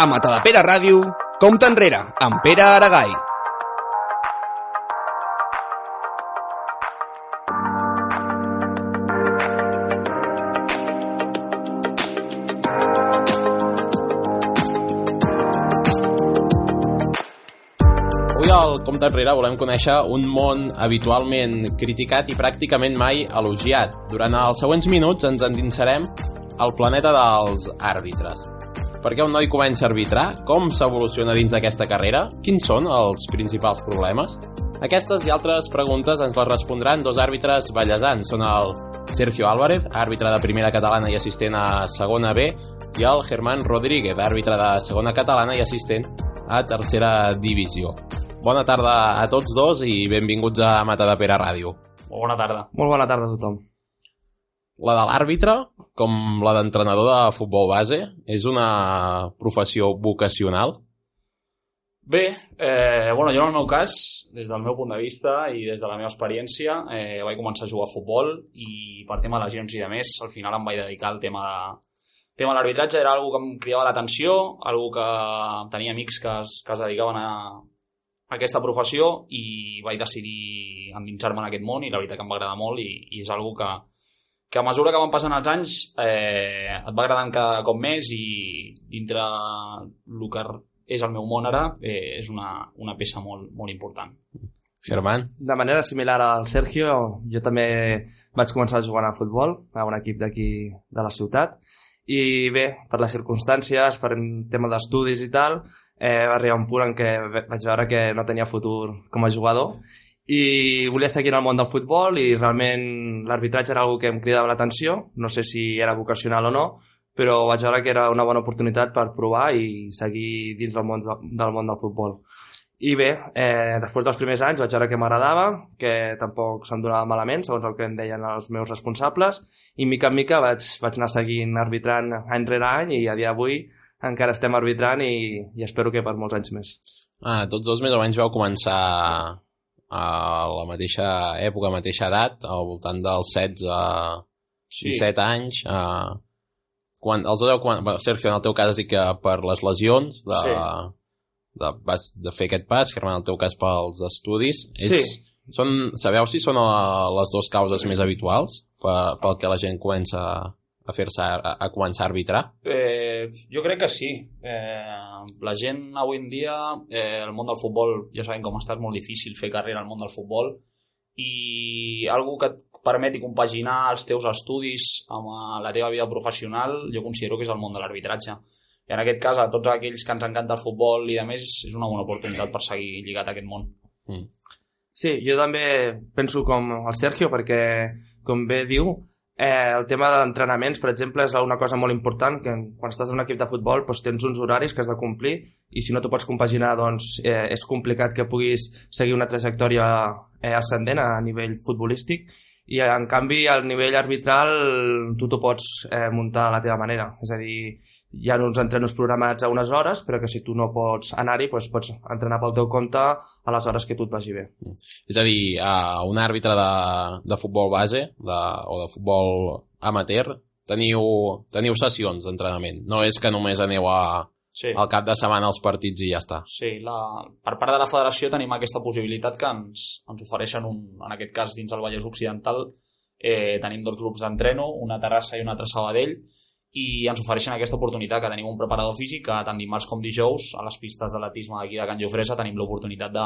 A Matadepera Ràdio, compta enrere, amb Pere Aragai. Avui al Compte Enrere volem conèixer un món habitualment criticat i pràcticament mai elogiat. Durant els següents minuts ens endinsarem al planeta dels àrbitres. Per què un noi comença a arbitrar? Com s'evoluciona dins d'aquesta carrera? Quins són els principals problemes? Aquestes i altres preguntes ens les respondran dos àrbitres ballesans. Són el Sergio Álvarez, àrbitre de primera catalana i assistent a segona B, i el Germán Rodríguez, àrbitre de segona catalana i assistent a tercera divisió. Bona tarda a tots dos i benvinguts a Mata de Pere Ràdio. Molt bona tarda. Molt bona tarda a tothom. La de l'àrbitre, com la d'entrenador de futbol base, és una professió vocacional? Bé, eh, bueno, jo en el meu cas, des del meu punt de vista i des de la meva experiència, eh, vaig començar a jugar a futbol i per tema de lesions i de més, al final em vaig dedicar al tema de, tema de l'arbitratge era algo que em cridava l'atenció, algo que tenia amics que es, que es dedicaven a, a aquesta professió i vaig decidir endinsar-me en aquest món i la veritat que em va agradar molt i, i és algo que, que a mesura que van passant els anys eh, et va agradant cada cop més i dintre el que és el meu món ara eh, és una, una peça molt, molt important. Germán? De manera similar al Sergio, jo també vaig començar jugant a futbol a un equip d'aquí de la ciutat i bé, per les circumstàncies, per un tema d'estudis i tal, eh, va arribar un punt en què vaig veure que no tenia futur com a jugador i volia seguir en el món del futbol i realment l'arbitratge era una que em cridava l'atenció, no sé si era vocacional o no, però vaig veure que era una bona oportunitat per provar i seguir dins del món, del món del futbol. I bé, eh, després dels primers anys vaig veure que m'agradava, que tampoc se'm donava malament, segons el que em deien els meus responsables, i mica en mica vaig, vaig anar seguint arbitrant any rere any i a dia d'avui encara estem arbitrant i, i espero que per molts anys més. Ah, tots dos més o menys vau començar a la mateixa època, mateixa edat, al voltant dels 16 a 17 sí. anys. A... Quan, els dos, quan, bueno, Sergio, en el teu cas, sí que per les lesions de, sí. de, vas de fer aquest pas, Germán, en el teu cas pels estudis. És, sí. Són, sabeu si són les dues causes més habituals pel, pel que la gent comença a fer-se a, a començar a arbitrar? Eh, jo crec que sí. Eh, la gent avui en dia, eh, el món del futbol, ja sabem com està, és molt difícil fer carrera al món del futbol i algú que et permeti compaginar els teus estudis amb eh, la teva vida professional, jo considero que és el món de l'arbitratge. I en aquest cas, a tots aquells que ens encanta el futbol i de més, és una bona oportunitat per seguir lligat a aquest món. Mm. Sí, jo també penso com el Sergio, perquè, com bé diu, Eh, el tema d'entrenaments, per exemple, és una cosa molt important, que quan estàs en un equip de futbol doncs, tens uns horaris que has de complir i si no t'ho pots compaginar doncs, eh, és complicat que puguis seguir una trajectòria eh, ascendent a nivell futbolístic i en canvi al nivell arbitral tu t'ho pots eh, muntar a la teva manera, és a dir, hi ha uns entrenos programats a unes hores, però que si tu no pots anar-hi, doncs pots entrenar pel teu compte a les hores que tu et vagi bé. És a dir, a un àrbitre de, de futbol base de, o de futbol amateur teniu, teniu sessions d'entrenament. No és que només aneu a, sí. al cap de setmana als partits i ja està. Sí, la, per part de la federació tenim aquesta possibilitat que ens, ens ofereixen, un, en aquest cas dins el Vallès Occidental, eh, tenim dos grups d'entreno, una Terrassa i una altra Sabadell, i ens ofereixen aquesta oportunitat que tenim un preparador físic que tant dimarts com dijous a les pistes d'atletisme d'aquí de Can Jofresa tenim l'oportunitat de,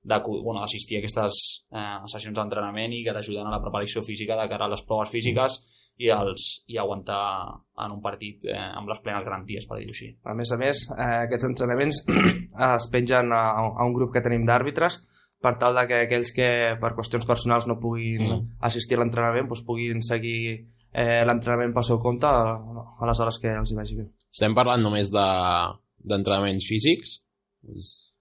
de, bueno, d'assistir a aquestes eh, sessions d'entrenament i que t'ajuden a la preparació física de cara a les proves físiques i, els, i aguantar en un partit eh, amb les plenes garanties, per dir-ho així. A més a més, eh, aquests entrenaments es pengen a, a un grup que tenim d'àrbitres per tal de que aquells que per qüestions personals no puguin mm. assistir a l'entrenament doncs puguin seguir eh, l'entrenament pel seu compte a, a les hores que els hi vagi bé. Estem parlant només d'entrenaments de, físics?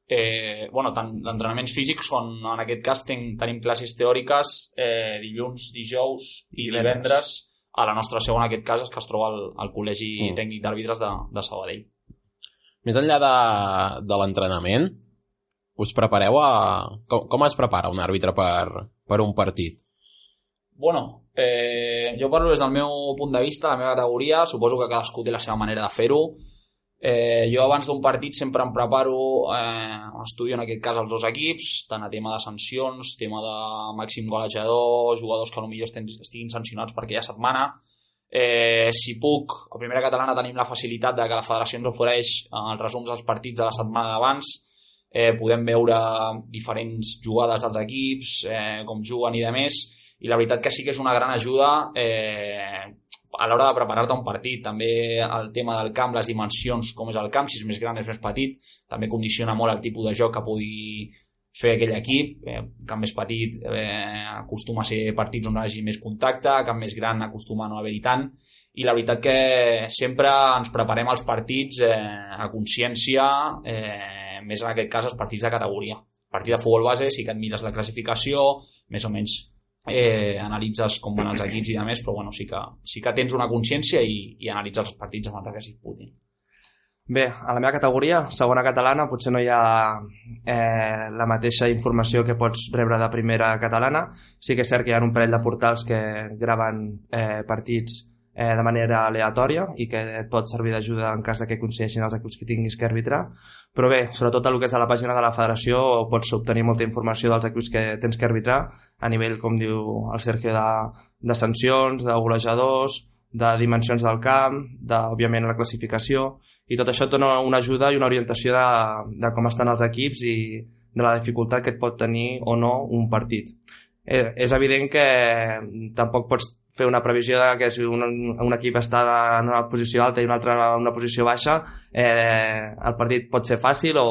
Eh, bueno, tant d'entrenaments físics són, en aquest cas ten, tenim classes teòriques eh, dilluns, dijous i divendres a la nostra seu en aquest cas que es troba al, al Col·legi mm. Tècnic d'Àrbitres de, de Sabadell. Més enllà de, de l'entrenament, us prepareu a... Com, com es prepara un àrbitre per, per un partit? Bueno, eh, jo parlo des del meu punt de vista, la meva categoria, suposo que cadascú té la seva manera de fer-ho. Eh, jo abans d'un partit sempre em preparo, eh, estudio en aquest cas els dos equips, tant a tema de sancions, tema de màxim golejador, jugadors que potser estiguin sancionats per aquella setmana. Eh, si puc, a primera catalana tenim la facilitat de que la federació ens ofereix eh, els resums dels partits de la setmana d'abans, eh, podem veure diferents jugades dels equips, eh, com juguen i de més, i la veritat que sí que és una gran ajuda eh, a l'hora de preparar-te un partit. També el tema del camp, les dimensions, com és el camp, si és més gran, és més petit, també condiciona molt el tipus de joc que pugui fer aquell equip. Eh, camp més petit eh, acostuma a ser partits on hi hagi més contacte, camp més gran acostuma a no haver-hi tant, i la veritat que sempre ens preparem els partits eh, a consciència, eh, més en aquest cas els partits de categoria. Partit de futbol base sí que et mires la classificació, més o menys eh, analitzes com van els equips i de més, però bueno, sí que, sí que tens una consciència i, i analitzes els partits amb que s'hi putin. Bé, a la meva categoria, segona catalana, potser no hi ha eh, la mateixa informació que pots rebre de primera catalana. Sí que és cert que hi ha un parell de portals que graven eh, partits eh, de manera aleatòria i que et pot servir d'ajuda en cas de que coincideixin els equips que tinguis que arbitrar. Però bé, sobretot el que és a la pàgina de la federació pots obtenir molta informació dels equips que tens que arbitrar a nivell, com diu el Sergio, de, de sancions, de golejadors, de dimensions del camp, de, la classificació, i tot això et dona una ajuda i una orientació de, de com estan els equips i de la dificultat que et pot tenir o no un partit. Eh, és evident que tampoc pots fer una previsió de que si un, un equip està en una posició alta i un altre en una posició baixa, eh, el partit pot ser fàcil o,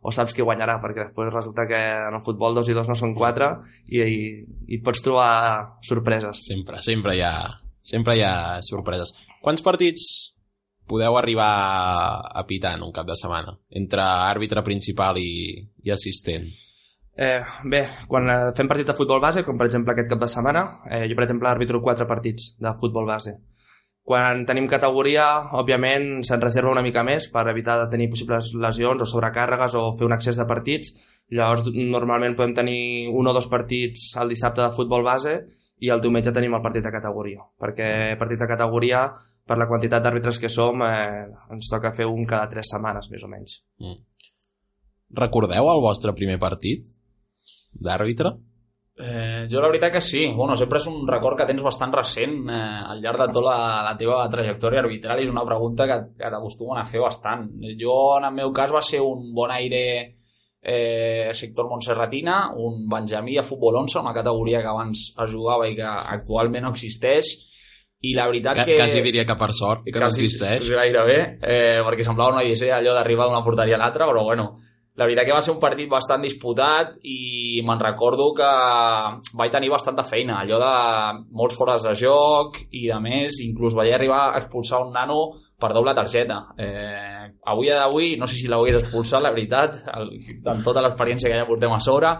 o saps qui guanyarà, perquè després resulta que en el futbol dos i dos no són quatre i, i, i pots trobar sorpreses. Sempre, sempre hi ha, sempre hi ha sorpreses. Quants partits podeu arribar a pitar en un cap de setmana entre àrbitre principal i, i assistent? Eh, bé, quan eh, fem partits de futbol base, com per exemple aquest cap de setmana, eh, jo per exemple arbitro quatre partits de futbol base. Quan tenim categoria, òbviament se'n reserva una mica més per evitar de tenir possibles lesions o sobrecàrregues o fer un accés de partits. Llavors, normalment podem tenir un o dos partits el dissabte de futbol base i el diumenge tenim el partit de categoria. Perquè partits de categoria, per la quantitat d'àrbitres que som, eh, ens toca fer un cada tres setmanes, més o menys. Mm. Recordeu el vostre primer partit? D'àrbitre? Eh, jo la veritat que sí. Bueno, sempre és un record que tens bastant recent eh, al llarg de tota la, la teva trajectòria arbitral i és una pregunta que, que t'acostumen a fer bastant. Jo, en el meu cas, va ser un bon aire eh, sector Montserratina, un Benjamí a futbol 11, una categoria que abans es jugava i que actualment no existeix, i la veritat que... Quasi diria que per sort, que no existeix. Gairebé, eh, perquè semblava una odissea allò d'arribar d'una porteria a l'altra, però bueno, la veritat que va ser un partit bastant disputat i me'n recordo que vaig tenir bastanta feina, allò de molts fores de joc i de més, inclús vaig arribar a expulsar un nano per doble targeta. Eh, avui a d'avui, no sé si l'hagués expulsat, la veritat, el, amb tota l'experiència que ja portem a sobre,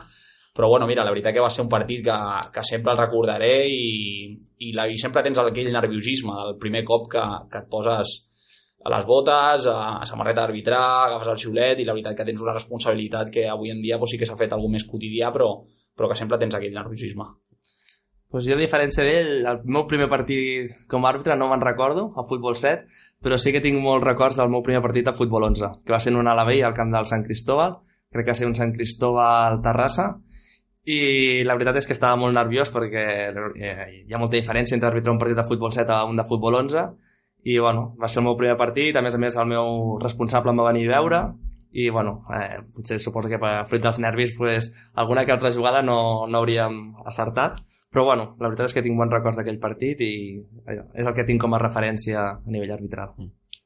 però bueno, mira, la veritat que va ser un partit que, que sempre el recordaré i, i, la, i sempre tens aquell nerviosisme del primer cop que, que et poses a les botes, a, a samarreta d'arbitrar, agafes el xiulet i la veritat que tens una responsabilitat que avui en dia pues, sí que s'ha fet alguna més quotidià però, però que sempre tens aquell nerviosisme. Pues jo, a diferència d'ell, el meu primer partit com a àrbitre no me'n recordo, a Futbol 7, però sí que tinc molts records del meu primer partit a Futbol 11, que va ser en un Alavei al camp del Sant Cristóbal, crec que va ser un Sant Cristóbal Terrassa, i la veritat és que estava molt nerviós perquè eh, hi ha molta diferència entre arbitrar un partit de futbol 7 a un de futbol 11 i bueno, va ser el meu primer partit, a més a més el meu responsable em va venir a veure i bueno, eh, potser suposo que per fruit dels nervis pues, alguna que altra jugada no, no hauríem acertat però bueno, la veritat és que tinc bons records d'aquell partit i allò, és el que tinc com a referència a nivell arbitral. Mm.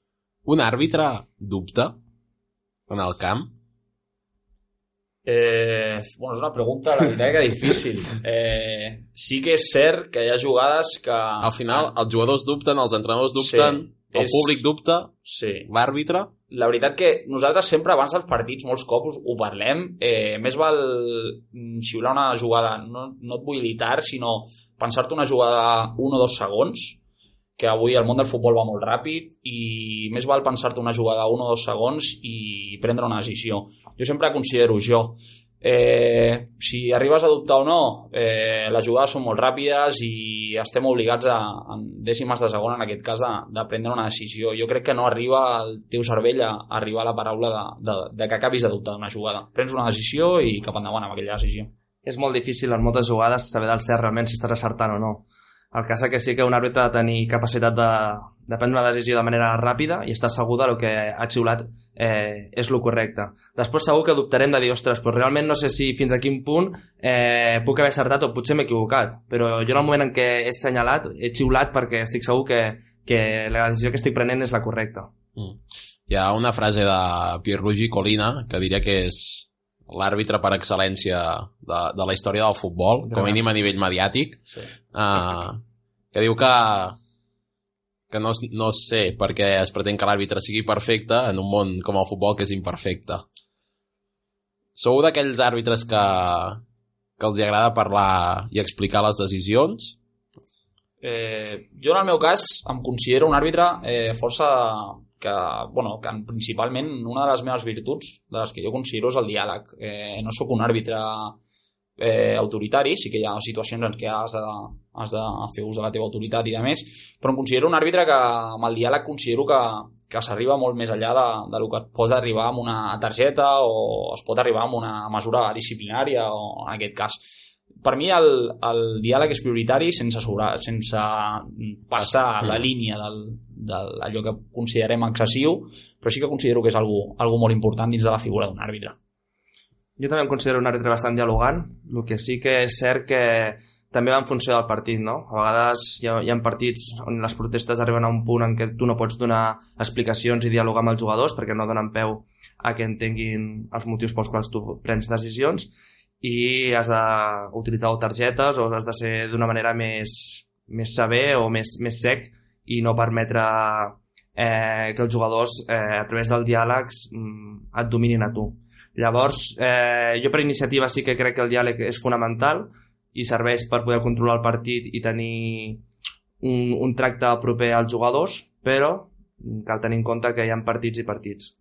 Un àrbitre dubta en el camp? Eh, bueno, és una pregunta, la veritat que difícil. Eh, sí que és cert que hi ha jugades que... Al final, els jugadors dubten, els entrenadors dubten, sí, el és... públic dubta, sí. l'àrbitre... La veritat que nosaltres sempre abans dels partits, molts cops ho parlem, eh, més val xiular una jugada, no, no et vull editar, sinó pensar-te una jugada un o dos segons, que avui el món del futbol va molt ràpid i més val pensar-te una jugada un o dos segons i prendre una decisió. Jo sempre considero jo Eh, si arribes a dubtar o no, eh, les jugades són molt ràpides i estem obligats a, en dècimes de segon, en aquest cas, de, de prendre una decisió. Jo crec que no arriba al teu cervell a, arribar a la paraula de, de, de que acabis de dubtar d'una jugada. Prens una decisió i cap endavant amb aquella decisió. És molt difícil en moltes jugades saber del cert realment si estàs acertant o no. El cas és que sí que un àrbitre ha de tenir capacitat de, de prendre una decisió de manera ràpida i estar segur del que ha xiulat eh, és el correcte. Després segur que dubtarem de dir, ostres, però realment no sé si fins a quin punt eh, puc haver acertat o potser m'he equivocat. Però jo en el moment en què he assenyalat, he xiulat perquè estic segur que, que la decisió que estic prenent és la correcta. Mm. Hi ha una frase de Pierluigi Colina que diria que és l'àrbitre per excel·lència de, de la història del futbol, com a mínim a nivell mediàtic, Sí. uh, que diu que que no, no sé per què es pretén que l'àrbitre sigui perfecte en un món com el futbol que és imperfecte. Sou d'aquells àrbitres que, que els agrada parlar i explicar les decisions? Eh, jo en el meu cas em considero un àrbitre eh, força que, bueno, que principalment una de les meves virtuts, de les que jo considero és el diàleg. Eh, no sóc un àrbitre eh, autoritari, sí que hi ha situacions en què has de, has de fer ús de la teva autoritat i de més, però em considero un àrbitre que amb el diàleg considero que, que s'arriba molt més enllà de, de lo que et pot arribar amb una targeta o es pot arribar amb una mesura disciplinària o en aquest cas per mi el, el diàleg és prioritari sense, sobrar, sense passar la línia del, del allò que considerem excessiu, però sí que considero que és algo, algo molt important dins de la figura d'un àrbitre. Jo també em considero un àrbitre bastant dialogant, el que sí que és cert que també va en funció del partit, no? A vegades hi ha, hi ha partits on les protestes arriben a un punt en què tu no pots donar explicacions i dialogar amb els jugadors perquè no donen peu a que entenguin els motius pels quals tu prens decisions i has d'utilitzar targetes o has de ser d'una manera més, més saber o més, més sec i no permetre eh, que els jugadors eh, a través del diàleg mm, et dominin a tu. Llavors, eh, jo per iniciativa sí que crec que el diàleg és fonamental i serveix per poder controlar el partit i tenir un, un tracte proper als jugadors, però cal tenir en compte que hi ha partits i partits.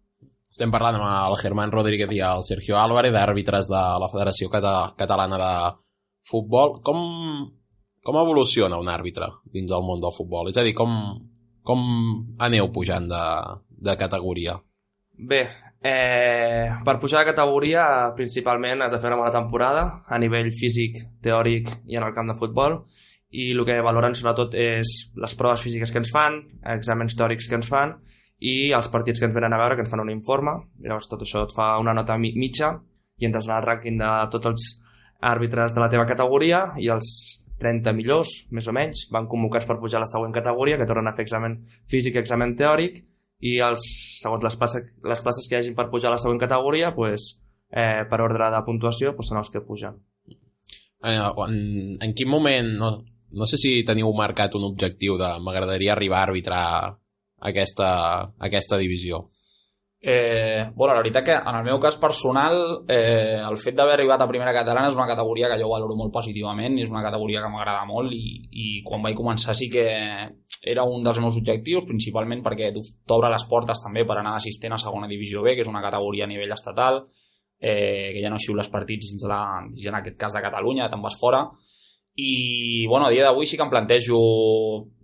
Estem parlant amb el Germán Rodríguez i el Sergio Álvarez, d'àrbitres de la Federació Cata Catalana de Futbol. Com, com evoluciona un àrbitre dins del món del futbol? És a dir, com, com aneu pujant de, de categoria? Bé, eh, per pujar de categoria principalment has de fer una bona temporada a nivell físic, teòric i en el camp de futbol i el que valoren sobretot és les proves físiques que ens fan, exàmens teòrics que ens fan i els partits que ens venen a veure, que ens fan un informe, llavors tot això et fa una nota mitja i entres en el rànquing de tots els àrbitres de la teva categoria i els 30 millors, més o menys, van convocats per pujar a la següent categoria, que tornen a fer examen físic i examen teòric, i els, segons les places, les places que hi hagin per pujar a la següent categoria, pues, eh, per ordre de puntuació, pues, són els que pugen. En, en, en quin moment, no, no sé si teniu marcat un objectiu de m'agradaria arribar a arbitrar aquesta, aquesta divisió? Eh, bueno, la veritat que en el meu cas personal eh, el fet d'haver arribat a primera catalana és una categoria que jo valoro molt positivament és una categoria que m'agrada molt i, i quan vaig començar sí que era un dels meus objectius, principalment perquè t'obre les portes també per anar d'assistent a segona divisió B, que és una categoria a nivell estatal eh, que ja no xiules partits dins, la, en aquest cas de Catalunya, te'n vas fora i bueno, a dia d'avui sí que em plantejo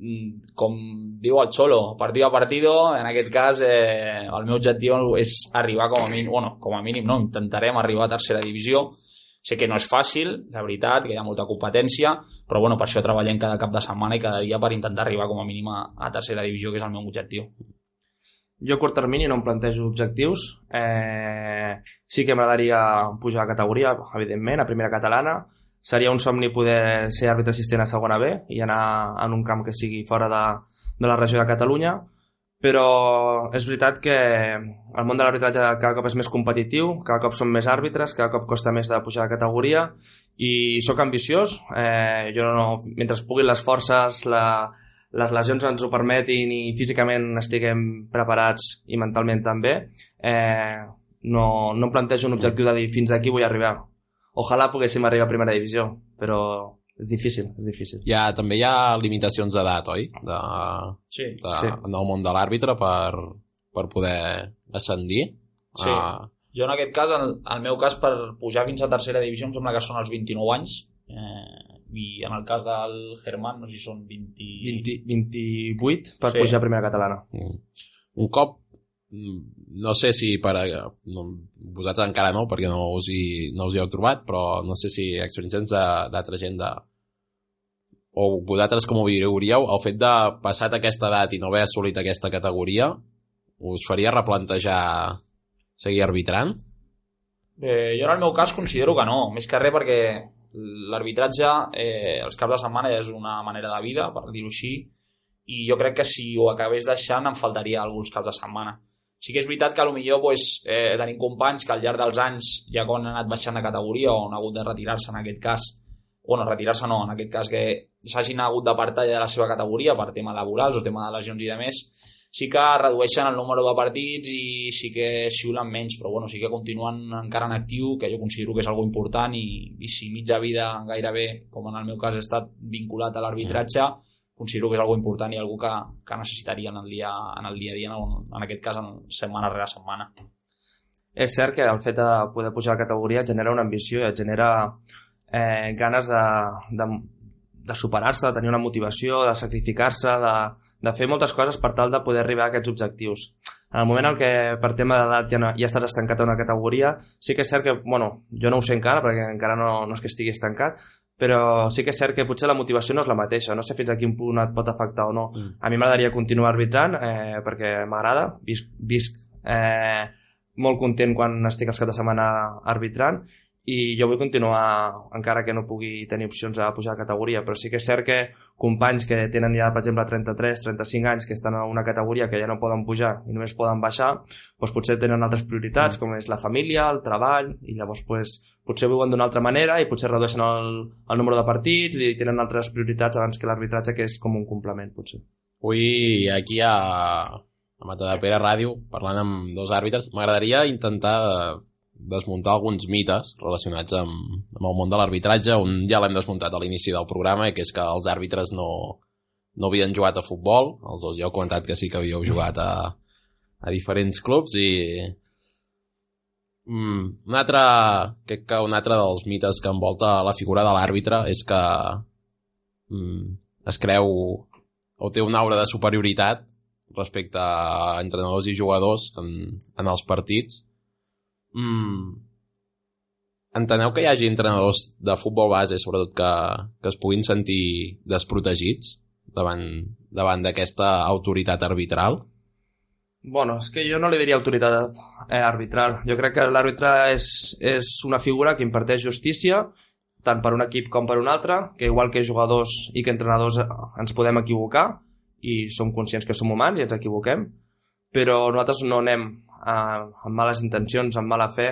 mm, com diu el Xolo, partido a partido en aquest cas eh, el meu objectiu és arribar com a mínim bueno, com a mínim no, intentarem arribar a tercera divisió sé que no és fàcil, la veritat, que hi ha molta competència, però bueno, per això treballem cada cap de setmana i cada dia per intentar arribar com a mínim a, a tercera divisió, que és el meu objectiu. Jo a curt termini no em plantejo objectius. Eh, sí que m'agradaria pujar a categoria, evidentment, a primera catalana, seria un somni poder ser àrbitre assistent a segona B i anar en un camp que sigui fora de, de la regió de Catalunya, però és veritat que el món de l'arbitratge cada cop és més competitiu, cada cop són més àrbitres, cada cop costa més de pujar de categoria i sóc ambiciós, eh, jo no, mentre puguin les forces, la, les lesions ens ho permetin i físicament estiguem preparats i mentalment també, eh, no, no em plantejo un objectiu de dir fins aquí vull arribar. Ojalà poguéssim arribar a primera divisió, però és difícil, és difícil. Hi ha, també hi ha limitacions d'edat, oi? De, Sí. de, Sí. En el món de l'àrbitre per, per poder ascendir. Sí. Uh, Jo en aquest cas, el, el meu cas per pujar fins a tercera divisió em sembla que són els 29 anys eh, i en el cas del Germán no sé si són 20... 20, 28 per Sí. sí. pujar a primera catalana. Mm. Un cop, mm, no sé si per a, no, vosaltres encara no, perquè no us hi, no us hi heu trobat, però no sé si experiències d'altra gent de, o vosaltres com ho viuríeu, el fet de passat aquesta edat i no haver assolit aquesta categoria, us faria replantejar seguir arbitrant? Eh, jo en el meu cas considero que no, més que res perquè l'arbitratge eh, els caps de setmana és una manera de vida, per dir-ho així, i jo crec que si ho acabés deixant em faltaria alguns caps de setmana. Sí que és veritat que potser pues, eh, tenim companys que al llarg dels anys, ja quan han anat baixant de categoria o han hagut de retirar-se en aquest cas, bueno, retirar-se no, en aquest cas que s'hagin hagut d'apartar ja de la seva categoria per tema laborals o tema de lesions i de més, sí que redueixen el número de partits i sí que xiulen menys, però bueno, sí que continuen encara en actiu, que jo considero que és algo important i, i si mitja vida gairebé, com en el meu cas he estat vinculat a l'arbitratge, considero que és algo important i algú que, que necessitaria en el dia, en el dia a dia, en, en aquest cas en setmana rere setmana. És cert que el fet de poder pujar a categoria et genera una ambició et genera eh, ganes de, de, de superar-se, de tenir una motivació, de sacrificar-se, de, de fer moltes coses per tal de poder arribar a aquests objectius. En el moment en què per tema d'edat ja, no, ja estàs estancat a una categoria, sí que és cert que, bueno, jo no ho sé encara perquè encara no, no és que estigui estancat, però sí que és cert que potser la motivació no és la mateixa, no sé fins a quin punt et pot afectar o no. Mm. A mi m'agradaria continuar arbitrant eh, perquè m'agrada, visc, visc eh, molt content quan estic els caps de setmana arbitrant i jo vull continuar encara que no pugui tenir opcions a pujar de categoria però sí que és cert que companys que tenen ja per exemple 33, 35 anys que estan a una categoria que ja no poden pujar i només poden baixar doncs potser tenen altres prioritats com és la família, el treball i llavors doncs, potser viuen d'una altra manera i potser redueixen el, el número de partits i tenen altres prioritats abans que l'arbitratge que és com un complement potser. Avui aquí a, a Matadepera Ràdio, parlant amb dos àrbitres, m'agradaria intentar desmuntar alguns mites relacionats amb, amb el món de l'arbitratge. Un ja l'hem desmuntat a l'inici del programa, que és que els àrbitres no, no havien jugat a futbol. Els ja heu comentat que sí que havíeu jugat a, a diferents clubs i... Mm, un altre, crec que un altre dels mites que envolta la figura de l'àrbitre és que mm, es creu o té una aura de superioritat respecte a entrenadors i jugadors en, en els partits. Mm. Enteneu que hi hagi entrenadors de futbol base, sobretot, que, que es puguin sentir desprotegits davant, davant d'aquesta autoritat arbitral? Bueno, és que jo no li diria autoritat eh, arbitral. Jo crec que l'àrbitre és, és una figura que imparteix justícia tant per un equip com per un altre, que igual que jugadors i que entrenadors eh, ens podem equivocar i som conscients que som humans i ens equivoquem, però nosaltres no anem eh, amb males intencions, amb mala fe,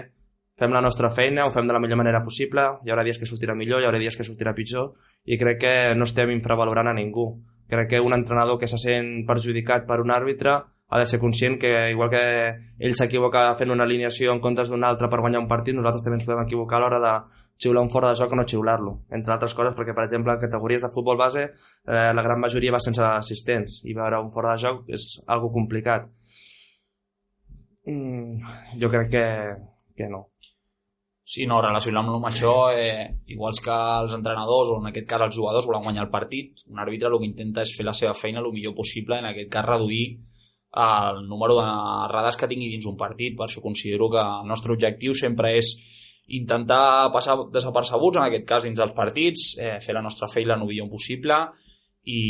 fem la nostra feina, ho fem de la millor manera possible, hi haurà dies que sortirà millor, hi haurà dies que sortirà pitjor, i crec que no estem infravalorant a ningú. Crec que un entrenador que se sent perjudicat per un àrbitre ha de ser conscient que igual que ell s'equivoca fent una alineació en comptes d'una altra per guanyar un partit, nosaltres també ens podem equivocar a l'hora de xiular un fora de joc o no xiular-lo, entre altres coses perquè, per exemple, en categories de futbol base eh, la gran majoria va sense assistents i veure un fora de joc és algo complicat. Mm, jo crec que, que no. Sí, no, relacionant-lo amb això, eh, iguals que els entrenadors, o en aquest cas els jugadors, volen guanyar el partit, un àrbitre el que intenta és fer la seva feina el millor possible, en aquest cas reduir el número d'errades que tingui dins un partit. Per això considero que el nostre objectiu sempre és intentar passar desapercebuts, en aquest cas dins dels partits, eh, fer la nostra feina el millor possible i,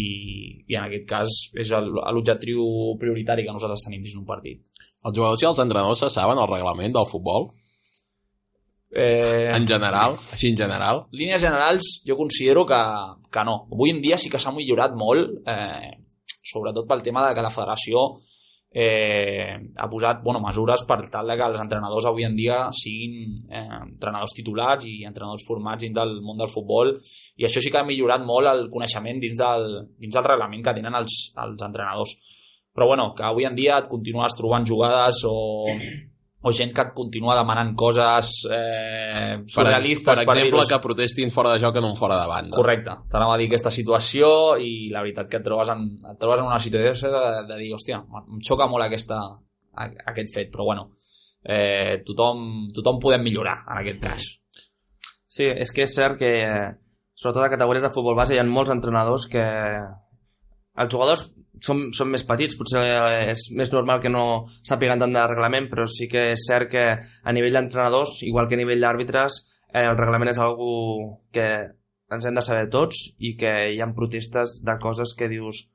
i en aquest cas és l'objectiu prioritari que nosaltres tenim dins d'un partit. Els jugadors i els entrenadors se saben el reglament del futbol? Eh, En general? Així en general? línies generals jo considero que, que no. Avui en dia sí que s'ha millorat molt, eh, sobretot pel tema de que la federació eh, ha posat bueno, mesures per tal de que els entrenadors avui en dia siguin eh, entrenadors titulats i entrenadors formats dins del món del futbol i això sí que ha millorat molt el coneixement dins del, dins del reglament que tenen els, els entrenadors. Però bueno, que avui en dia et continues trobant jugades o, o gent que et continua demanant coses eh, Per, surrealistes per exemple, dir-ho que protestin fora de joc en un fora de banda. Correcte, t'anava a dir aquesta situació i la veritat que et trobes en, et trobes en una situació de, de dir, hòstia, em xoca molt aquesta, aquest fet, però bueno, eh, tothom, tothom podem millorar en aquest cas. Sí, és que és cert que, sobretot a categories de futbol base, hi ha molts entrenadors que els jugadors són, són més petits, potser és més normal que no sàpiguen tant de reglament, però sí que és cert que a nivell d'entrenadors, igual que a nivell d'àrbitres, eh, el reglament és algú que ens hem de saber tots i que hi ha protestes de coses que dius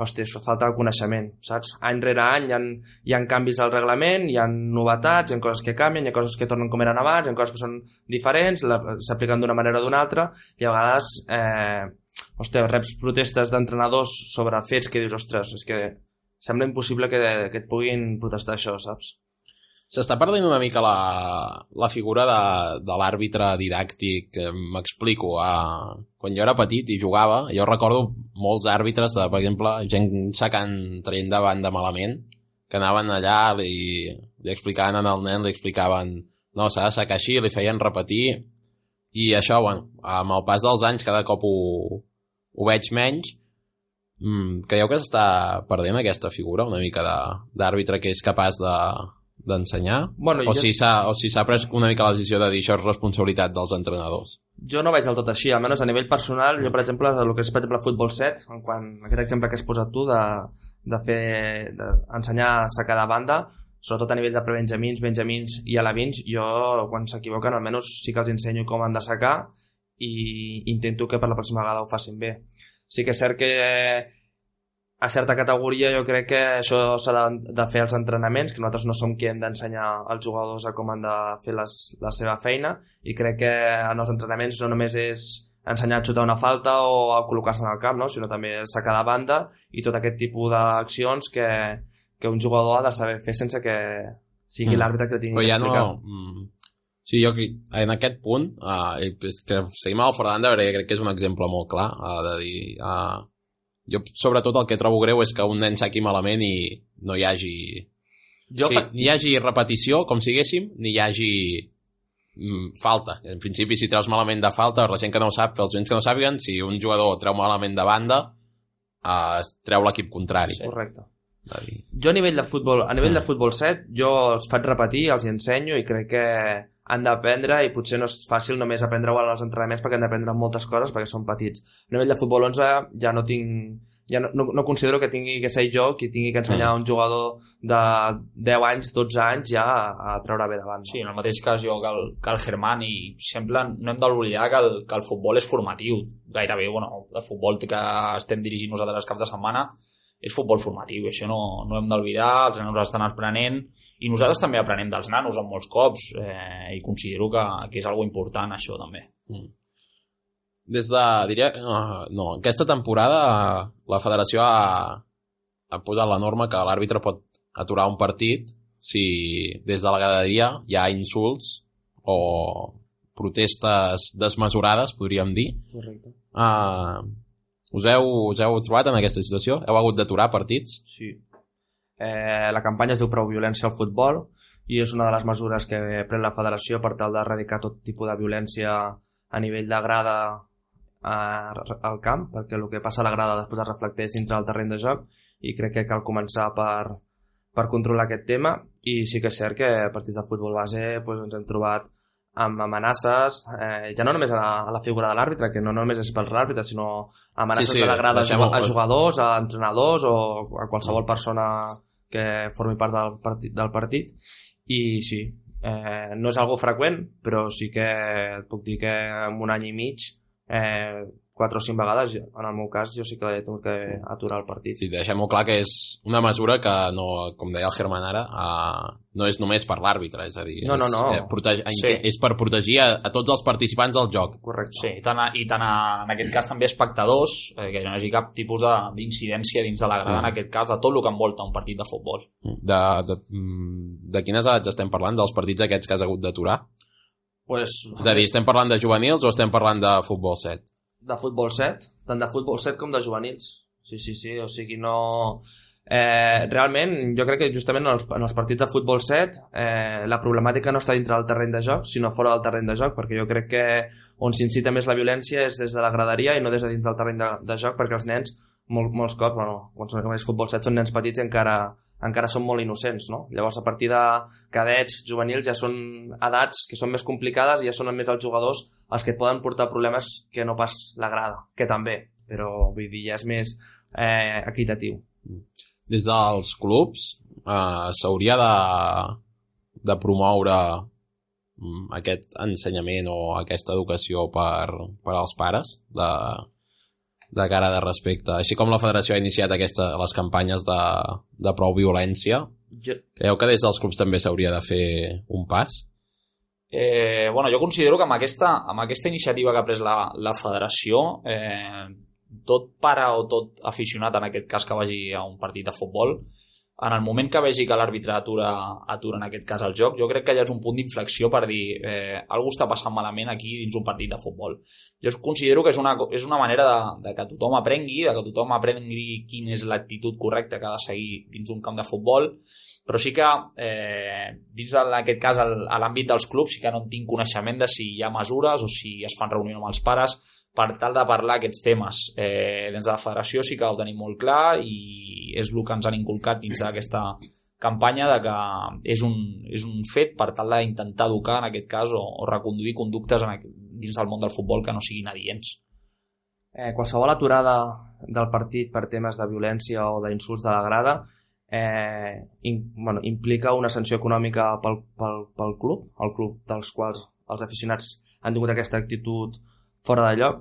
hòstia, això falta el coneixement, saps? Any rere any hi ha, hi ha canvis al reglament, hi ha novetats, hi ha coses que canvien, hi ha coses que tornen com eren abans, hi ha coses que són diferents, s'apliquen d'una manera o d'una altra, i a vegades, eh, hòstia, reps protestes d'entrenadors sobre fets que dius, ostres, és que sembla impossible que, que et puguin protestar això, saps? S'està perdent una mica la, la figura de, de l'àrbitre didàctic, m'explico. A... Quan jo era petit i jugava, jo recordo molts àrbitres, de, per exemple, gent sacant traient de banda malament, que anaven allà i li explicaven al nen, li explicaven no, s'ha de sacar així, li feien repetir, i això, bueno, amb el pas dels anys cada cop ho, ho veig menys, mm, creieu que s'està perdent aquesta figura una mica d'àrbitre que és capaç de, d'ensenyar? Bueno, o, jo... si o si s'ha pres una mica la decisió de dir això és responsabilitat dels entrenadors? Jo no vaig del tot així, almenys a nivell personal, jo per exemple, el que és per exemple futbol 7, en quan aquest exemple que has posat tu de, de fer d'ensenyar a sacar de banda, sobretot a nivell de prebenjamins, benjamins i alevins, jo quan s'equivoquen almenys sí que els ensenyo com han de sacar i intento que per la pròxima vegada ho facin bé. Sí que és cert que a certa categoria jo crec que això s'ha de, de fer els entrenaments, que nosaltres no som qui hem d'ensenyar als jugadors a com han de fer les, la seva feina i crec que en els entrenaments no només és ensenyar a xutar una falta o a col·locar-se en el camp, no? sinó també sacar de banda i tot aquest tipus d'accions que, que un jugador ha de saber fer sense que sigui mm. l'àrbitre que tingui Però ja que explicar. No, mm. Sí, jo en aquest punt, uh, que seguim al Fernand, perquè crec que és un exemple molt clar uh, de dir... Uh, jo, sobretot, el que trobo greu és que un nen saqui malament i no hi hagi... Jo sí, ni hi hagi repetició, com siguéssim, ni hi hagi mm, falta. En principi, si treus malament de falta, la gent que no ho sap, els gens que no sàpiguen, si un jugador treu malament de banda, eh, es treu l'equip contrari. Sí. Correcte. Jo a nivell de futbol, a nivell de futbol 7, jo els faig repetir, els ensenyo i crec que han d'aprendre i potser no és fàcil només aprendre igual als entrenaments perquè han d'aprendre moltes coses perquè són petits. A nivell de futbol 11 ja no tinc ja no, no, no considero que tingui que ser jo qui tingui que ensenyar un jugador de 10 anys, 12 anys ja a, a treure bé davant. Sí, en el mateix cas jo que el, que el Germán i sempre no hem d'oblidar que, el, que el futbol és formatiu. Gairebé, bueno, el futbol que estem dirigint nosaltres cap de setmana és futbol formatiu i això no, no hem d'oblidar, els nanos estan aprenent i nosaltres també aprenem dels nanos en molts cops eh, i considero que, que és algo important això també. Mm. Des de, diria, uh, no, aquesta temporada la federació ha, ha posat la norma que l'àrbitre pot aturar un partit si des de la graderia hi ha insults o protestes desmesurades, podríem dir. Correcte. Uh, us heu, us heu trobat en aquesta situació? Heu hagut d'aturar partits? Sí. Eh, la campanya es diu Prou violència al futbol i és una de les mesures que pren la federació per tal d'erradicar tot tipus de violència a nivell de grada eh, al camp, perquè el que passa a la grada després es reflecteix dintre del terreny de joc i crec que cal començar per, per controlar aquest tema i sí que és cert que a partits de futbol base doncs, ens hem trobat amb amenaces, eh, ja no només a la, a la figura de l'àrbitre, que no només és pels àrbitres, sinó amenaces sí, sí, que l'agrada a jugadors, a entrenadors o a qualsevol persona que formi part del partit, del partit. I sí, eh, no és algo freqüent, però sí que et puc dir que en un any i mig eh, quatre o cinc vegades, en el meu cas, jo sí que he tingut que aturar el partit. Sí, deixem-ho clar que és una mesura que, no, com deia el Germán ara, uh, no és només per l'àrbitre, és a dir, no, no, no. És, eh, protege, sí. és per protegir a, a tots els participants del joc. Correcte. Sí, i tant, a, i tant a, en aquest cas també espectadors, eh, que no hi hagi cap tipus d'incidència dins de la grada, mm. en aquest cas, de tot el que envolta un partit de futbol. De, de, mm, de quines edats estem parlant? Dels partits aquests que has hagut d'aturar? Pues, és a dir, estem parlant de juvenils o estem parlant de futbol 7? De futbol 7, tant de futbol 7 com de juvenils. Sí, sí, sí, o sigui, no... Eh, realment, jo crec que justament en els, en els partits de futbol 7 eh, la problemàtica no està dintre del terreny de joc, sinó fora del terreny de joc, perquè jo crec que on s'incita més la violència és des de la graderia i no des de dins del terreny de, de joc, perquè els nens, molt, molts cops, bueno, quan són més futbol 7 són nens petits i encara, encara són molt innocents, no? Llavors, a partir de cadets, juvenils, ja són edats que són més complicades i ja són més els jugadors els que poden portar problemes que no pas la grada, que també, però vull dir, ja és més eh, equitatiu. Des dels clubs eh, s'hauria de, de promoure mm, aquest ensenyament o aquesta educació per, per als pares de, de cara de respecte. Així com la federació ha iniciat aquesta, les campanyes de, de prou violència, Jo, creu que des dels clubs també s'hauria de fer un pas? Eh, bueno, jo considero que amb aquesta, amb aquesta iniciativa que ha pres la, la federació, eh, tot pare o tot aficionat, en aquest cas que vagi a un partit de futbol, en el moment que vegi que l'àrbitre atura, atura en aquest cas el joc, jo crec que ja és un punt d'inflexió per dir eh, algú està passant malament aquí dins un partit de futbol. Jo considero que és una, és una manera de, de que tothom aprengui, de que tothom aprengui quina és l'actitud correcta que ha de seguir dins un camp de futbol, però sí que eh, dins en aquest cas a l'àmbit dels clubs sí que no en tinc coneixement de si hi ha mesures o si es fan reunions amb els pares per tal de parlar aquests temes. Eh, dins de la federació sí que ho tenim molt clar i és el que ens han inculcat dins d'aquesta campanya de que és un, és un fet per tal d'intentar educar en aquest cas o, o reconduir conductes en, dins del món del futbol que no siguin adients. eh, qualsevol aturada del partit per temes de violència o d'insults de la grada eh, in, bueno, implica una sanció econòmica pel, pel, pel club, el club dels quals els aficionats han tingut aquesta actitud fora de lloc.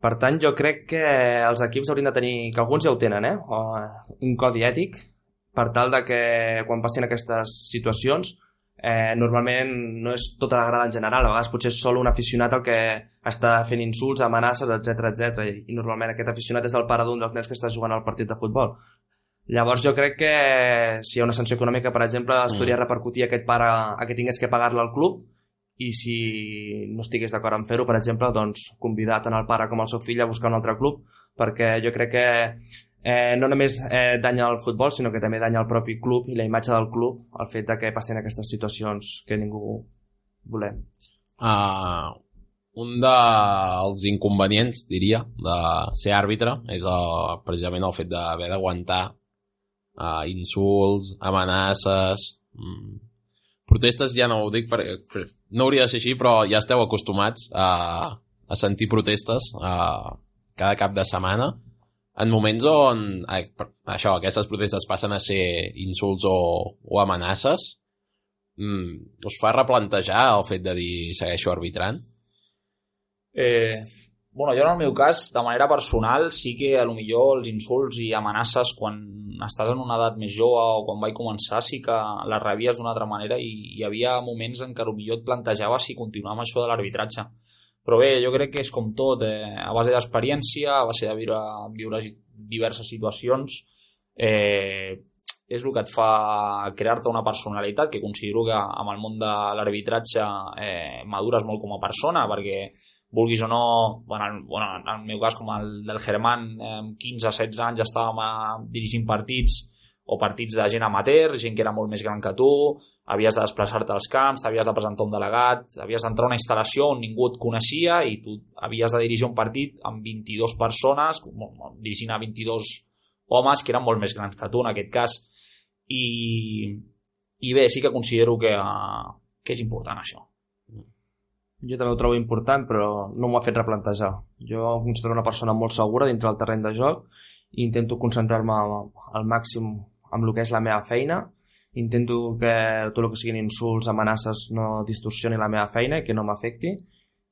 Per tant, jo crec que els equips haurien de tenir, que alguns ja ho tenen, eh? O, un codi ètic per tal de que quan passin aquestes situacions eh, normalment no és tota la grada en general, a vegades potser és sol un aficionat el que està fent insults, amenaces, etc etc. I, i normalment aquest aficionat és el pare d'un dels nens que està jugant al partit de futbol. Llavors jo crec que si hi ha una sanció econòmica, per exemple, es Mm. podria repercutir a aquest pare a que tingués que pagar-la al club i si no estigués d'acord en fer-ho, per exemple, doncs convidar tant el pare com el seu fill a buscar un altre club, perquè jo crec que eh, no només eh, danya el futbol, sinó que també danya el propi club i la imatge del club el fet de que passin aquestes situacions que ningú volem. Uh, un dels inconvenients, diria, de ser àrbitre és el, precisament el fet d'haver d'aguantar uh, insults, amenaces... Mm, protestes ja no ho dic perquè no hauria de ser així, però ja esteu acostumats a, a sentir protestes uh, cada cap de setmana en moments on eh, per- això, aquestes protestes passen a ser insults o, o amenaces mm, us fa replantejar el fet de dir segueixo arbitrant? Eh, bueno, jo en el meu cas, de manera personal, sí que a lo millor els insults i amenaces quan estàs en una edat més jove o quan vaig començar sí que les rebies d'una altra manera i hi havia moments en què a lo millor et plantejava si continuar això de l'arbitratge. Però bé, jo crec que és com tot, eh, a base d'experiència, a base de viure, viure diverses situacions, eh, és el que et fa crear-te una personalitat que considero que amb el món de l'arbitratge eh, madures molt com a persona perquè vulguis o no, bueno, en, bueno, en el meu cas com el del Germán, amb 15 o 16 anys estàvem eh, dirigint partits o partits de gent amateur, gent que era molt més gran que tu, havies de desplaçar-te als camps, t'havies de presentar un delegat, havies d'entrar a una instal·lació on ningú et coneixia i tu havies de dirigir un partit amb 22 persones, dirigint a 22 homes que eren molt més grans que tu en aquest cas. I, i bé, sí que considero que, eh, que és important això. Jo també ho trobo important, però no m'ho ha fet replantejar. Jo em considero una persona molt segura dintre del terreny de joc i intento concentrar-me al màxim amb el que és la meva feina. Intento que tot el que siguin insults, amenaces, no distorsioni la meva feina i que no m'afecti,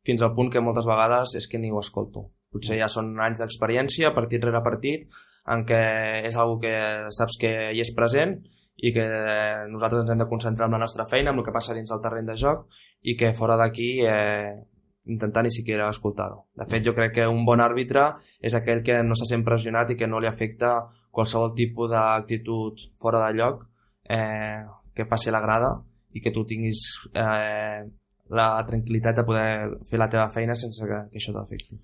fins al punt que moltes vegades és que ni ho escolto. Potser ja són anys d'experiència, partit rere partit, en què és algo que saps que hi és present i que nosaltres ens hem de concentrar en la nostra feina, en el que passa dins del terreny de joc i que fora d'aquí eh, intentar ni siquiera escoltar-ho. De fet, jo crec que un bon àrbitre és aquell que no se sent pressionat i que no li afecta qualsevol tipus d'actitud fora de lloc eh, que passi a la grada i que tu tinguis eh, la tranquil·litat de poder fer la teva feina sense que, que això t'afecti.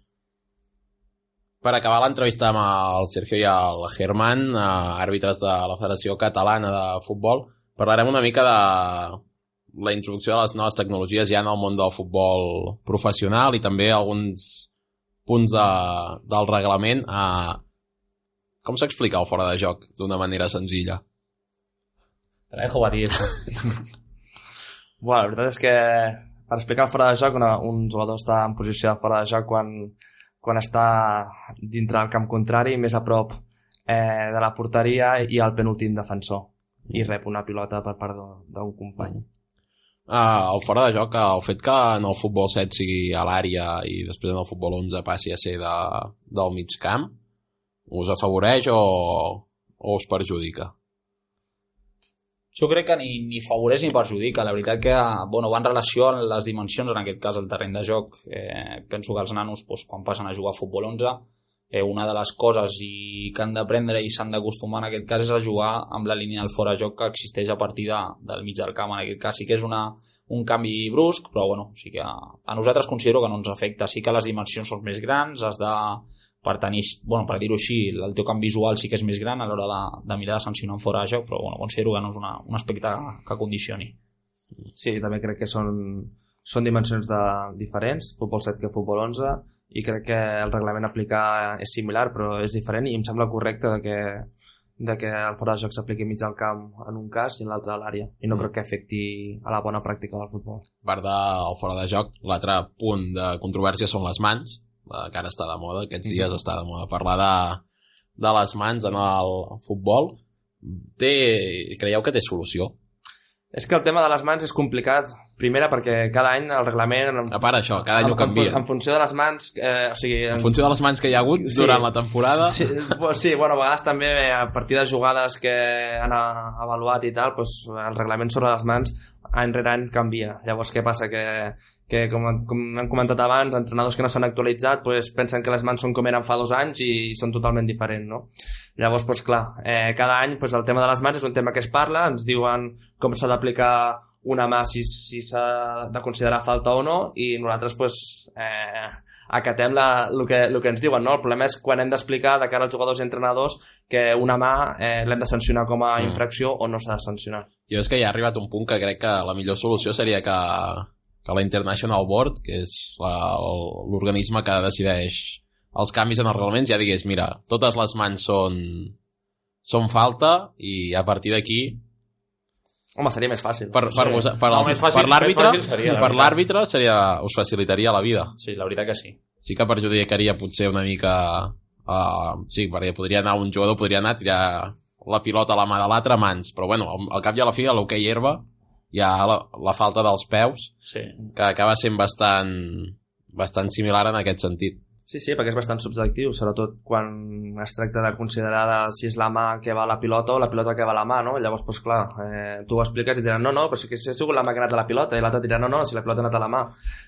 Per acabar l'entrevista amb el Sergio i el Germán, eh, àrbitres de la Federació Catalana de Futbol, parlarem una mica de la introducció de les noves tecnologies ja en el món del futbol professional i també alguns punts de, del reglament. Eh, com s'explica el fora de joc d'una manera senzilla? Te la dejo batir. Bueno, la veritat és que per explicar el fora de joc, una, un jugador està en posició de fora de joc quan, quan està dintre del camp contrari, més a prop eh, de la porteria i al penúltim defensor i rep una pilota per part d'un- d'un company. Uh, el fora de joc, el fet que en el futbol 7 sigui a l'àrea i després en el futbol 11 passi a ser de, del mig camp, us afavoreix o, o us perjudica? Jo crec que ni, ni favoreix ni perjudica. La veritat que bueno, va en relació amb les dimensions, en aquest cas el terreny de joc. Eh, penso que els nanos, doncs, quan passen a jugar a futbol 11, eh, una de les coses i que han d'aprendre i s'han d'acostumar en aquest cas és a jugar amb la línia del fora joc que existeix a partir de, del mig del camp. En aquest cas sí que és una, un canvi brusc, però bueno, sí que a nosaltres considero que no ens afecta. Sí que les dimensions són més grans, has de per tenir, bueno, per dir-ho així, el teu camp visual sí que és més gran a l'hora de, de mirar de sancionar en fora de joc, però bueno, considero que no és una, un aspecte que, condicioni. Sí, també crec que són, són dimensions de, diferents, futbol 7 que futbol 11, i crec que el reglament a aplicar és similar, però és diferent, i em sembla correcte de que, de que el fora de joc s'apliqui mig al camp en un cas i en l'altre a l'àrea, i no Mm. crec que afecti a la bona pràctica del futbol. A part del fora de joc, l'altre punt de controvèrsia són les mans, que ara està de moda, aquests dies està de moda parlar de, de les mans en el futbol. Té, creieu que té solució? És que el tema de les mans és complicat, primera perquè cada any el reglament... En, A part això, cada any en, ho canvia. En, en funció de les mans, eh, o sigui... En funció de les mans que hi ha hagut Sí. durant la temporada, Sí, sí, bueno, a vegades també a partir de jugades que han avaluat i tal, doncs el reglament sobre les mans any rere any canvia. Llavors, què passa? Que, que com, com han comentat abans, entrenadors que no s'han actualitzat doncs, pensen que les mans són com eren fa dos anys i són totalment diferents, no? Llavors, doncs clar, eh, cada any doncs, el tema de les mans és un tema que es parla, ens diuen com s'ha d'aplicar una mà si, si s'ha de considerar falta o no i nosaltres doncs, eh, acatem la, el, que, el que ens diuen. No? El problema és quan hem d'explicar de cara als jugadors i entrenadors que una mà eh, l'hem de sancionar com a Mm. infracció o no s'ha de sancionar. jo és que ja ha arribat un punt que crec que la millor solució seria que, que la International Board, que és l'organisme que decideix els canvis en els reglaments, ja digués, mira, totes les mans són, són falta i a partir d'aquí Home, seria més fàcil. per, per, Sí. vos, per, No, fàcil- per l'àrbitre seria, la per l'àrbitre seria us facilitaria la vida Sí, la veritat que sí. sí que perjudicaria potser una mica uh, sí, perquè podria anar un jugador podria anar a tirar la pilota a la mà de l'altre a mans, però bueno, al, al cap i a la fi a l'hoquei herba hi ha la, la falta dels peus Sí. que acaba sent bastant bastant similar en aquest sentit Sí, sí, perquè és bastant subjectiu, sobretot quan es tracta de considerar de si és la mà que va a la pilota o la pilota que va a la mà, no? Llavors, doncs clar, eh, tu ho expliques i diran no, no, però si, ha sigut la mà que ha anat a la pilota i l'altre dirà no, no, si la pilota ha anat a la mà.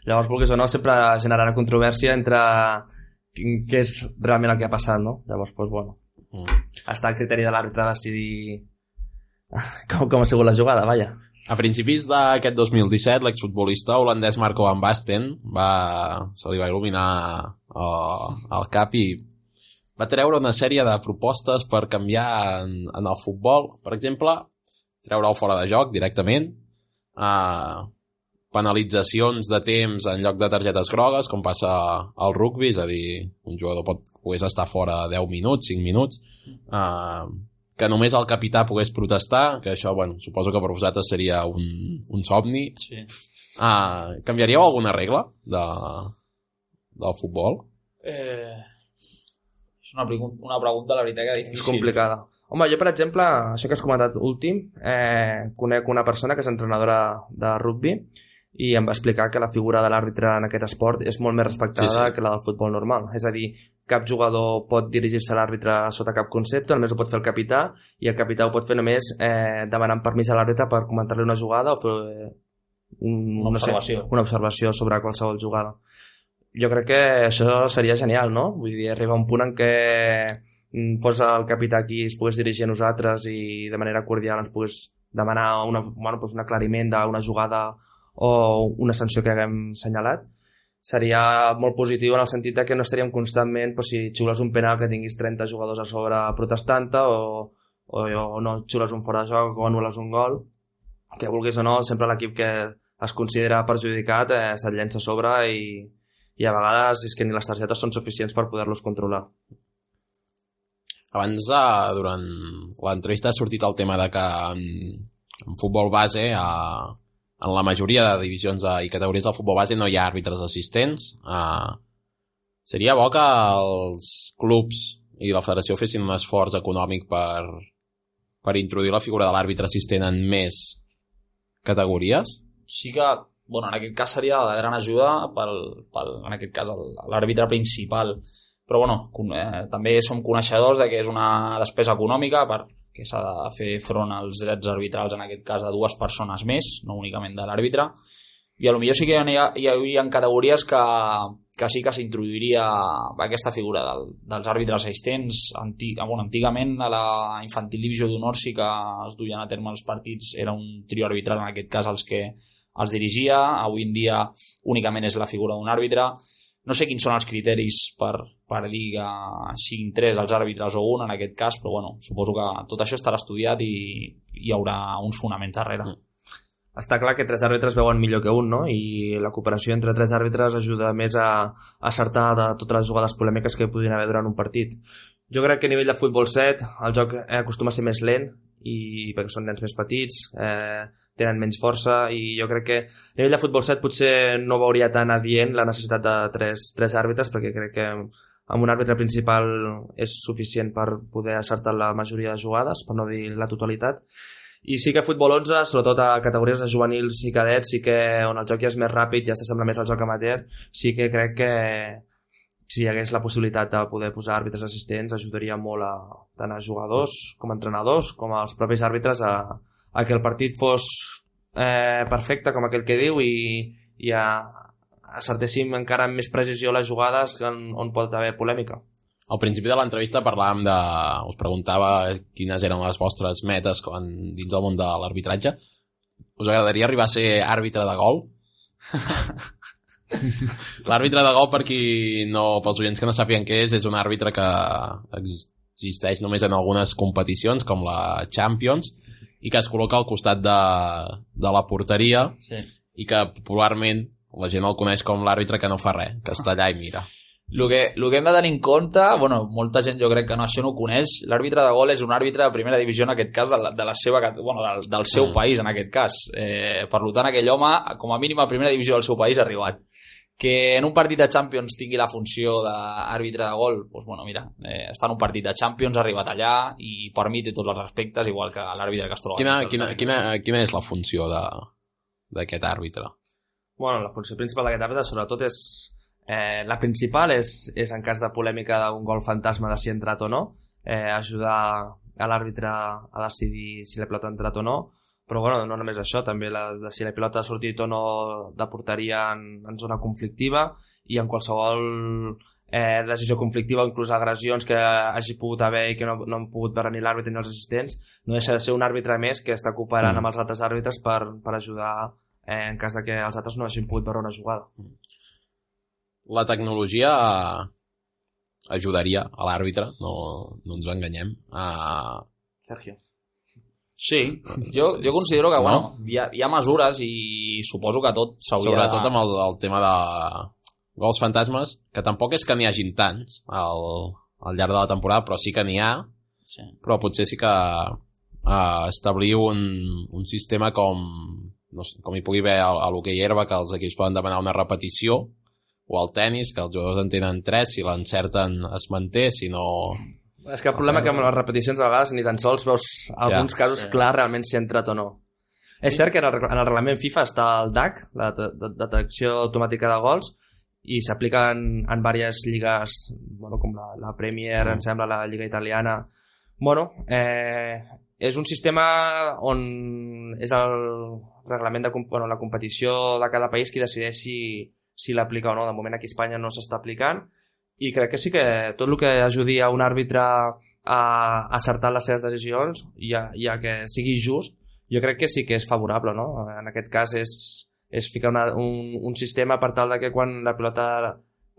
Llavors, vulguis o no, sempre generarà controvèrsia entre què és realment el que ha passat, no? Llavors, doncs, bueno, mm. està al criteri de l'àrbitre decidir com, com ha sigut la jugada, vaja. A principis d'aquest 2017, l'exfutbolista holandès Marco Van Basten va, se li va il·luminar uh, el cap i va treure una sèrie de propostes per canviar en, en el futbol. Per exemple, treure-ho fora de joc directament, uh, penalitzacions de temps en lloc de targetes grogues, com passa al rugby, és a dir, un jugador pot, pogués estar fora 10 minuts, 5 minuts, uh, que només el capità pogués protestar, que això, bueno, suposo que per vosaltres seria un, un somni. sí. Uh, canviaríeu alguna regla de, del futbol? Eh, és una, una pregunta, la veritat, que És difícil. complicada. Home, jo, per exemple, això que has comentat últim, eh, conec una persona que és entrenadora de rugby i em va explicar que la figura de l'àrbitre en aquest esport és molt més respectada Sí, sí. que la del futbol normal. És a dir, cap jugador pot dirigir-se a l'àrbitre sota cap concepte, només ho pot fer el capità, i el capità ho pot fer només eh, demanant permís a l'àrbitre per comentar-li una jugada o fer eh, un, Una no sé, observació. una observació sobre qualsevol jugada. Jo crec que això seria genial, no? Vull dir, arriba un punt en què mm, fos el capità qui es pogués dirigir a nosaltres i de manera cordial ens pogués demanar una, bueno, doncs un aclariment d'una jugada o una sanció que haguem senyalat seria molt positiu en el sentit de que no estaríem constantment doncs, si xiules un penal que tinguis 30 jugadors a sobre protestant o, o, o no xiules un fora de joc o anules un gol que vulguis o no, sempre l'equip que es considera perjudicat eh, se't llença a sobre i, i a vegades és que ni les targetes són suficients per poder-los controlar. Abans, uh, durant l'entrevista ha sortit el tema de que en, en futbol base, a, en la majoria de divisions i categories del futbol base no hi ha àrbitres assistents. Uh, seria bo que els clubs i la federació fessin un esforç econòmic per, per introduir la figura de l'àrbitre assistent en més categories? Sí que, bueno, en aquest cas seria de gran ajuda pel, pel en aquest cas l'àrbitre principal però bueno, eh, també som coneixedors de que és una despesa econòmica perquè s'ha de fer front als drets arbitrals en aquest cas de dues persones més, no únicament de l'àrbitre. I a lo millor sí que hi, ha, hi hauria categories que, que sí que s'introduiria aquesta figura del, dels àrbitres assistents. Antic, bueno, antigament a la infantil divisió d'honor sí que es duien a terme els partits era un trio arbitral en aquest cas els que els dirigia, avui en dia únicament és la figura d'un àrbitre no sé quins són els criteris per, per dir que siguin tres els àrbitres o un en aquest cas, però bueno, suposo que tot això estarà estudiat i hi haurà uns fonaments darrere. Mm. Està clar que tres àrbitres veuen millor que un, no? I la cooperació entre tres àrbitres ajuda més a, a acertar de totes les jugades polèmiques que podrien haver durant un partit. Jo crec que a nivell de futbol 7 el joc acostuma a ser més lent i perquè són nens més petits, eh, tenen menys força i jo crec que a nivell de futbol 7 potser no veuria tan adient la necessitat de tres, tres àrbitres perquè crec que amb un àrbitre principal és suficient per poder acertar la majoria de jugades, per no dir la totalitat. I sí que a futbol 11, sobretot a categories de juvenils i cadets, sí que on el joc ja és més ràpid, ja s'assembla més al joc amateur, sí que crec que si hi hagués la possibilitat de poder posar àrbitres assistents ajudaria molt a, tant a jugadors com a entrenadors com als propis àrbitres a, a que el partit fos eh, perfecte com aquell que diu i, i a, acertéssim encara amb més precisió les jugades on, on pot haver polèmica. Al principi de l'entrevista parlàvem de... us preguntava quines eren les vostres metes quan, dins del món de l'arbitratge. Us agradaria arribar a ser àrbitre de gol? L'àrbitre de gol, per qui no, pels oients que no sàpiguen què és, és un àrbitre que existeix només en algunes competicions, com la Champions, i que es col·loca al costat de, de la porteria Sí. i que popularment la gent el coneix com l'àrbitre que no fa res, que està allà i mira. El que, el que hem de tenir en compte, bueno, molta gent jo crec que no, això no ho coneix, l'àrbitre de gol és un àrbitre de primera divisió en aquest cas de la, de la seva, bueno, del, del seu Mm. país en aquest cas. Eh, per tant, aquell home, com a mínim a primera divisió del seu país ha arribat. Que en un partit de Champions tingui la funció d'àrbitre de gol, doncs bueno, mira, eh, està en un partit de Champions, ha arribat allà i per mi té tots els respectes, igual que l'àrbitre que es troba. Quina, quina, quina, quina és la funció de d'aquest àrbitre? Bueno, la funció principal d'aquest àrbitre sobretot és eh, la principal és, és en cas de polèmica d'un gol fantasma de si ha entrat o no eh, ajudar a l'àrbitre a decidir si la pilota ha entrat o no però bueno, no només això, també la, de si la pilota ha sortit o no de porteria en, en zona conflictiva i en qualsevol eh, decisió conflictiva, inclús agressions que hagi pogut haver i que no, no han pogut veure ni l'àrbitre ni els assistents, no deixa de ser un àrbitre més que està cooperant Mm. amb els altres àrbitres per, per ajudar eh, en cas de que els altres no hagin pogut veure una jugada. La tecnologia ajudaria a l'àrbitre, no, no ens enganyem. Uh, Sergio. Sí, jo, jo considero que No? bueno, hi, ha, hi ha mesures i suposo que tot s'hauria sobretot amb el, el tema de gols fantasmes, que tampoc és que n'hi hagin tants al, al llarg de la temporada, però sí que n'hi ha, Sí. però potser sí que uh, establir un, un sistema com, no sé, com hi pugui haver a, a l'hoquei herba, que els equips poden demanar una repetició, o al tennis, que els jugadors en tenen tres, si l'encerten es manté, si no... És que el problema que amb les repeticions a vegades ni tan sols veus alguns casos sí. clar realment si ha entrat o no. És cert que en el, reg- en el reglament FIFA està el DAC, la de- de- detecció automàtica de gols, i s'aplica en, en diverses lligues, bueno, com la, la Premier, Mm. em sembla, la Lliga Italiana. Bueno, eh, és un sistema on és el reglament de bueno, la competició de cada país qui decideix si, si l'aplica o no. De moment aquí a Espanya no s'està aplicant i crec que sí que tot el que ajudi a un àrbitre a acertar les seves decisions i a, i a que sigui just, jo crec que sí que és favorable, no? En aquest cas és, és ficar una, un, un sistema per tal de que quan la pilota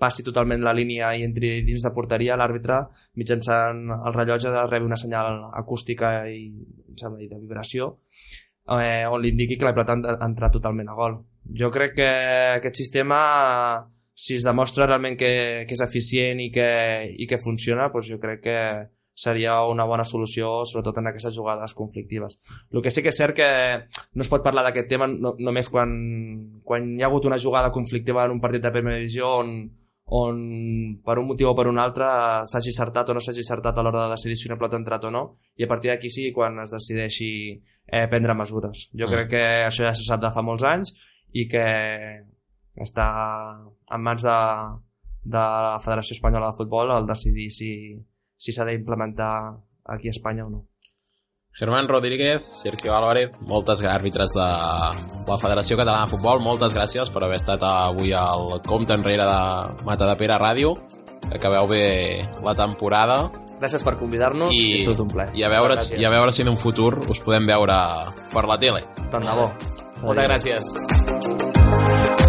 passi totalment la línia i entri dins de porteria, l'àrbitre, mitjançant el rellotge, rebi una senyal acústica i, i de vibració, eh, on li indiqui que la pilota ha entrat totalment a gol. Jo crec que aquest sistema, si es demostra realment que, que és eficient i que, i que funciona, doncs jo crec que seria una bona solució, sobretot en aquestes jugades conflictives. El que sí que és cert que no es pot parlar d'aquest tema no, només quan, quan hi ha hagut una jugada conflictiva en un partit de primera divisió on, on per un motiu o per un altre s'hagi acertat o no s'hagi acertat a l'hora de decidir si una pilota ha entrat o no i a partir d'aquí sí quan es decideixi eh, prendre mesures. Jo mm. crec que això ja se sap de fa molts anys i que està en mans de, de la Federació Espanyola de Futbol el decidir si, si s'ha d'implementar aquí a Espanya o no. Germán Rodríguez, Sergio Álvarez, moltes àrbitres de la Federació Catalana de Futbol, moltes gràcies per haver estat avui al compte enrere de Mata de Pere Ràdio. Acabeu bé la temporada. Gràcies per convidar-nos, I, és tot un plaer. I a, veure, I a veure si en un futur us podem veure per la tele. Tant de bo. Moltes gràcies.